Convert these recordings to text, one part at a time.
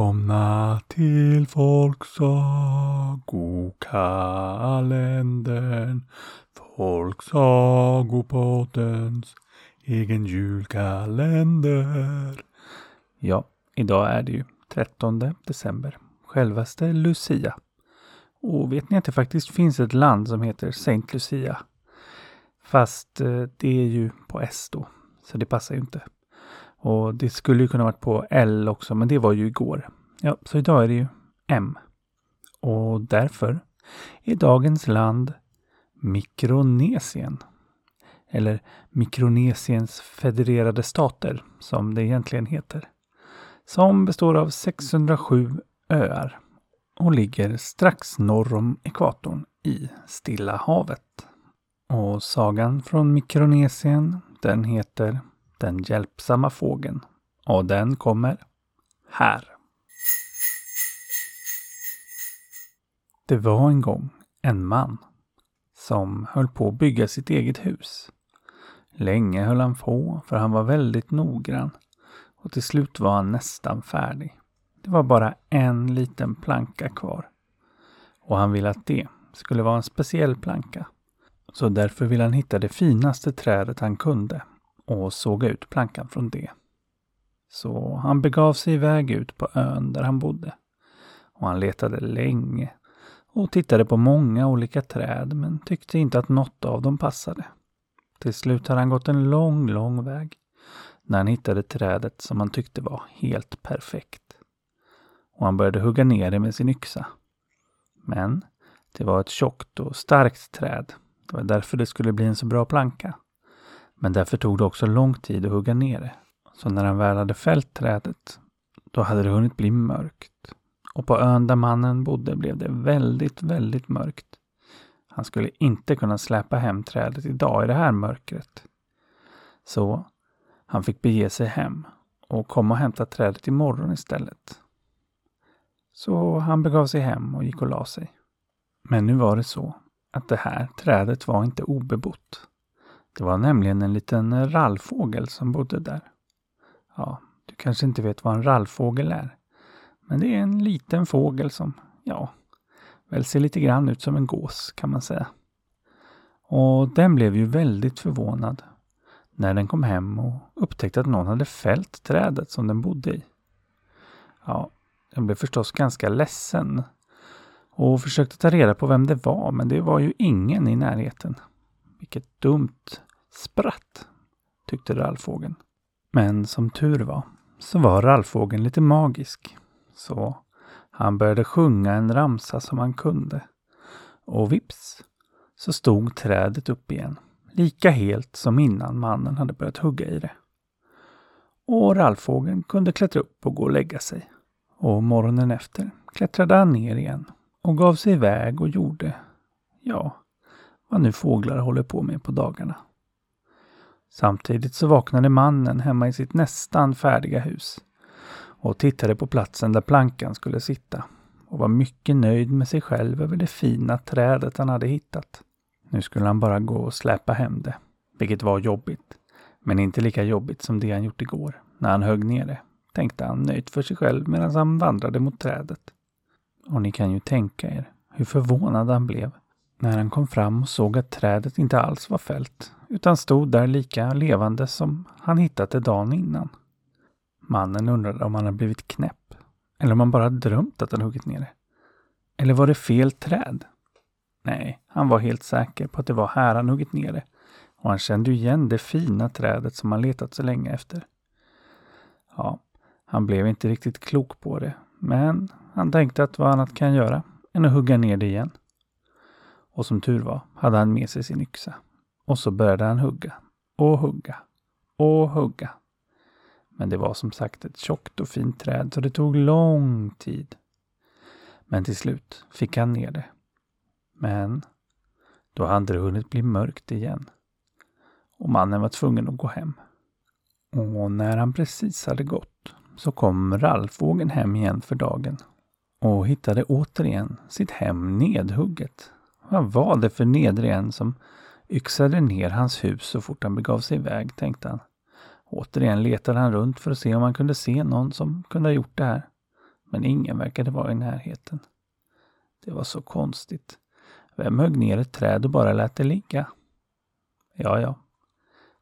Välkomna till Folksagokalendern. Folksagopoddens egen julkalender. Ja, idag är det ju 13 december. Självaste Lucia. Och vet ni att det faktiskt finns ett land som heter Saint Lucia? Fast eh, det är ju på S då, så det passar ju inte. Och det skulle ju kunna varit på L också, men det var ju igår. Ja, så idag är det ju M. Och därför är dagens land Mikronesien. Eller Mikronesiens federerade stater, som det egentligen heter. Som består av 607 öar och ligger strax norr om ekvatorn i Stilla havet. Och sagan från Mikronesien, den heter den hjälpsamma fågeln. Och den kommer här. Det var en gång en man som höll på att bygga sitt eget hus. Länge höll han på för han var väldigt noggrann och till slut var han nästan färdig. Det var bara en liten planka kvar. Och han ville att det skulle vara en speciell planka. Så därför ville han hitta det finaste trädet han kunde och såga ut plankan från det. Så han begav sig iväg ut på ön där han bodde. Och han letade länge och tittade på många olika träd men tyckte inte att något av dem passade. Till slut hade han gått en lång, lång väg när han hittade trädet som han tyckte var helt perfekt. Och han började hugga ner det med sin yxa. Men det var ett tjockt och starkt träd. Det var därför det skulle bli en så bra planka. Men därför tog det också lång tid att hugga ner det. Så när han väl hade fällt trädet, då hade det hunnit bli mörkt. Och på ön där mannen bodde blev det väldigt, väldigt mörkt. Han skulle inte kunna släpa hem trädet idag i det här mörkret. Så han fick bege sig hem och komma och hämta trädet imorgon istället. Så han begav sig hem och gick och la sig. Men nu var det så att det här trädet var inte obebott. Det var nämligen en liten rallfågel som bodde där. Ja, du kanske inte vet vad en rallfågel är. Men det är en liten fågel som, ja, väl ser lite grann ut som en gås kan man säga. Och den blev ju väldigt förvånad när den kom hem och upptäckte att någon hade fällt trädet som den bodde i. Ja, den blev förstås ganska ledsen och försökte ta reda på vem det var, men det var ju ingen i närheten. Vilket dumt spratt, tyckte rallfågeln. Men som tur var så var rallfågeln lite magisk. Så han började sjunga en ramsa som han kunde. Och vips så stod trädet upp igen. Lika helt som innan mannen hade börjat hugga i det. Och rallfågeln kunde klättra upp och gå och lägga sig. Och morgonen efter klättrade han ner igen och gav sig iväg och gjorde, ja, vad nu fåglar håller på med på dagarna. Samtidigt så vaknade mannen hemma i sitt nästan färdiga hus och tittade på platsen där plankan skulle sitta och var mycket nöjd med sig själv över det fina trädet han hade hittat. Nu skulle han bara gå och släpa hem det, vilket var jobbigt. Men inte lika jobbigt som det han gjort igår, när han högg ner det, tänkte han nöjt för sig själv medan han vandrade mot trädet. Och ni kan ju tänka er hur förvånad han blev när han kom fram och såg att trädet inte alls var fällt, utan stod där lika levande som han hittat det dagen innan. Mannen undrade om han hade blivit knäpp, eller om han bara drömt att han huggit ner det. Eller var det fel träd? Nej, han var helt säker på att det var här han huggit ner det. Och han kände igen det fina trädet som han letat så länge efter. Ja, han blev inte riktigt klok på det, men han tänkte att vad annat kan jag göra än att hugga ner det igen. Och som tur var hade han med sig sin yxa. Och så började han hugga och hugga och hugga. Men det var som sagt ett tjockt och fint träd så det tog lång tid. Men till slut fick han ner det. Men då hade det hunnit bli mörkt igen. Och mannen var tvungen att gå hem. Och när han precis hade gått så kom rallfågeln hem igen för dagen och hittade återigen sitt hem nedhugget. Vad var det för nedre som yxade ner hans hus så fort han begav sig iväg, tänkte han. Återigen letade han runt för att se om han kunde se någon som kunde ha gjort det här. Men ingen verkade vara i närheten. Det var så konstigt. Vem högg ner ett träd och bara lät det ligga? Ja, ja.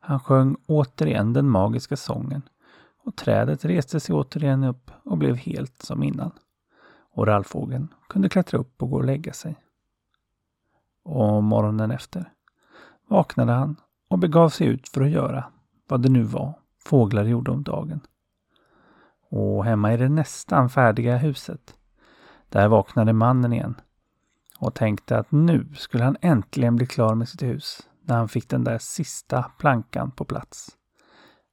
Han sjöng återigen den magiska sången och trädet reste sig återigen upp och blev helt som innan. Och rallfågeln kunde klättra upp och gå och lägga sig. Och morgonen efter vaknade han och begav sig ut för att göra vad det nu var fåglar gjorde om dagen. Och hemma i det nästan färdiga huset, där vaknade mannen igen och tänkte att nu skulle han äntligen bli klar med sitt hus när han fick den där sista plankan på plats.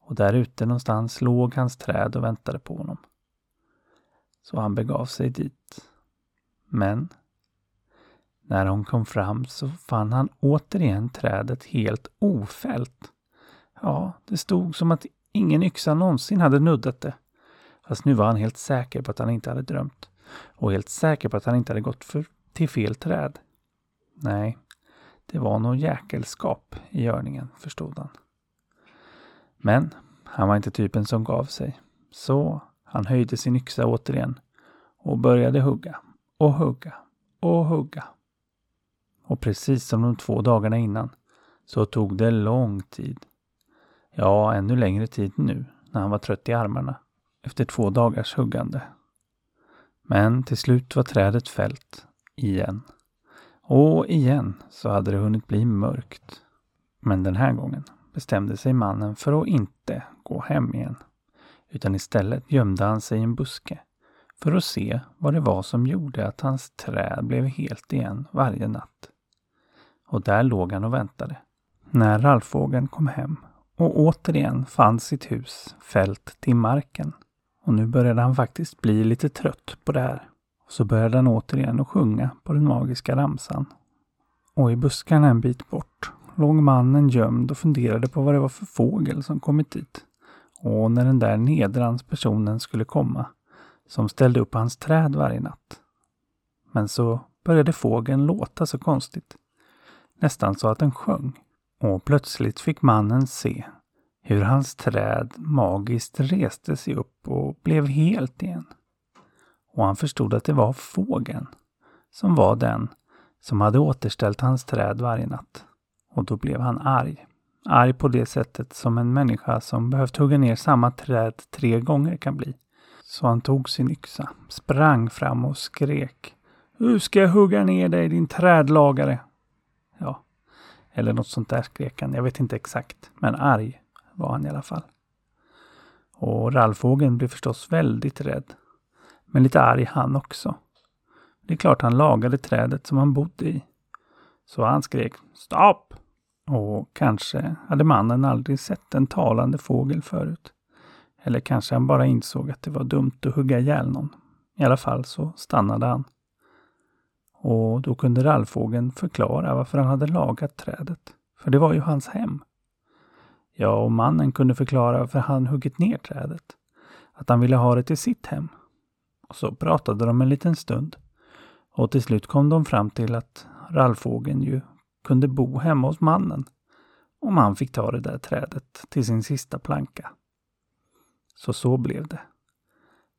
Och där ute någonstans låg hans träd och väntade på honom. Så han begav sig dit. Men när hon kom fram så fann han återigen trädet helt ofällt. Ja, det stod som att ingen yxa någonsin hade nuddat det. Fast nu var han helt säker på att han inte hade drömt. Och helt säker på att han inte hade gått för, till fel träd. Nej, det var nog jäkelskap i görningen, förstod han. Men han var inte typen som gav sig. Så han höjde sin yxa återigen och började hugga och hugga och hugga. Och precis som de två dagarna innan så tog det lång tid. Ja, ännu längre tid nu när han var trött i armarna efter två dagars huggande. Men till slut var trädet fällt igen. Och igen så hade det hunnit bli mörkt. Men den här gången bestämde sig mannen för att inte gå hem igen. Utan istället gömde han sig i en buske för att se vad det var som gjorde att hans träd blev helt igen varje natt. Och där låg han och väntade. När rallfågeln kom hem och återigen fann sitt hus fällt till marken. Och nu började han faktiskt bli lite trött på det här. Och så började han återigen att sjunga på den magiska ramsan. Och i buskarna en bit bort låg mannen gömd och funderade på vad det var för fågel som kommit dit. Och när den där nedranspersonen skulle komma, som ställde upp hans träd varje natt. Men så började fågeln låta så konstigt. Nästan så att den sjöng. Och plötsligt fick mannen se hur hans träd magiskt reste sig upp och blev helt igen. Och han förstod att det var fågeln som var den som hade återställt hans träd varje natt. Och då blev han arg. Arg på det sättet som en människa som behövt hugga ner samma träd tre gånger kan bli. Så han tog sin yxa, sprang fram och skrek. Hur ska jag hugga ner dig din trädlagare? Ja, eller något sånt där skrek han. Jag vet inte exakt. Men arg var han i alla fall. Och rallfågeln blev förstås väldigt rädd. Men lite arg han också. Det är klart han lagade trädet som han bodde i. Så han skrek Stopp! Och kanske hade mannen aldrig sett en talande fågel förut. Eller kanske han bara insåg att det var dumt att hugga ihjäl någon. I alla fall så stannade han. Och då kunde rallfågeln förklara varför han hade lagat trädet. För det var ju hans hem. Ja, och mannen kunde förklara varför han huggit ner trädet. Att han ville ha det till sitt hem. Och så pratade de en liten stund. Och till slut kom de fram till att rallfågeln ju kunde bo hemma hos mannen. Om han fick ta det där trädet till sin sista planka. Så så blev det.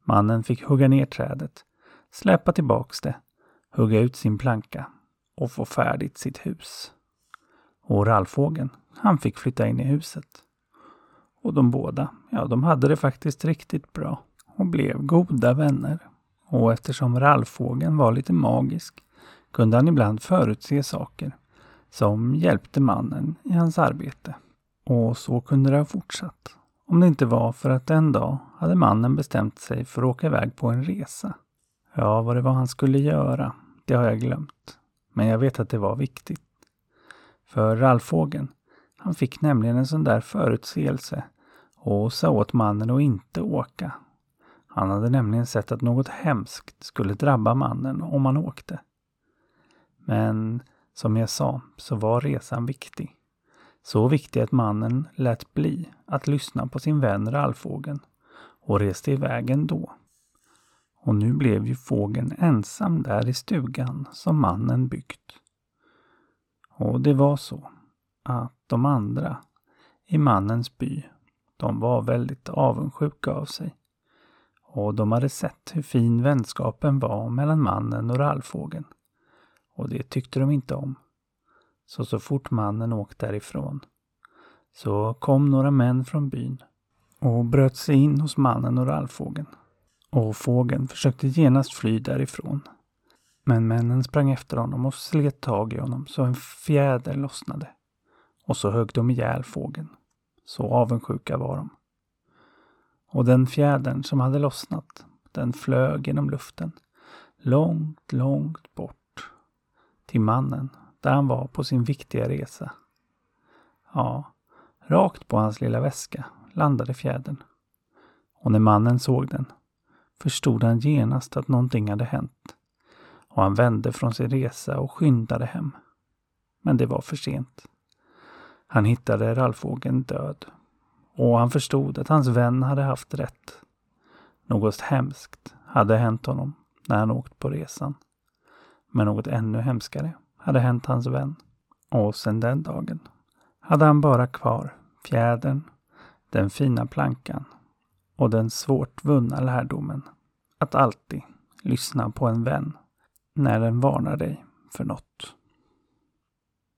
Mannen fick hugga ner trädet, släpa tillbaks det, hugga ut sin planka och få färdigt sitt hus. Och rallfågeln, han fick flytta in i huset. Och de båda, ja de hade det faktiskt riktigt bra och blev goda vänner. Och eftersom rallfågeln var lite magisk kunde han ibland förutse saker som hjälpte mannen i hans arbete. Och så kunde det ha fortsatt. Om det inte var för att en dag hade mannen bestämt sig för att åka iväg på en resa. Ja, vad det var han skulle göra, det har jag glömt. Men jag vet att det var viktigt. För rallfågeln, han fick nämligen en sån där förutseelse och sa åt mannen att inte åka. Han hade nämligen sett att något hemskt skulle drabba mannen om han åkte. Men som jag sa så var resan viktig. Så viktig att mannen lät bli att lyssna på sin vän rallfågeln och reste iväg ändå. Och nu blev ju fågeln ensam där i stugan som mannen byggt. Och det var så att de andra i mannens by, de var väldigt avundsjuka av sig. och de hade sett hur fin vänskapen var mellan mannen och rallfågeln. Och det tyckte de inte om. Så så fort mannen åkt därifrån så kom några män från byn och bröt sig in hos mannen och rallfågeln. Och fågeln försökte genast fly därifrån. Men männen sprang efter honom och slet tag i honom så en fjäder lossnade. Och så högg de ihjäl fågeln. Så avundsjuka var de. Och den fjädern som hade lossnat, den flög genom luften. Långt, långt bort. Till mannen, där han var på sin viktiga resa. Ja, rakt på hans lilla väska landade fjädern. Och när mannen såg den förstod han genast att någonting hade hänt. Och han vände från sin resa och skyndade hem. Men det var för sent. Han hittade rallfågeln död. Och han förstod att hans vän hade haft rätt. Något hemskt hade hänt honom när han åkt på resan. Men något ännu hemskare hade hänt hans vän. Och sedan den dagen hade han bara kvar fjädern, den fina plankan och den svårt vunna lärdomen att alltid lyssna på en vän när den varnar dig för något.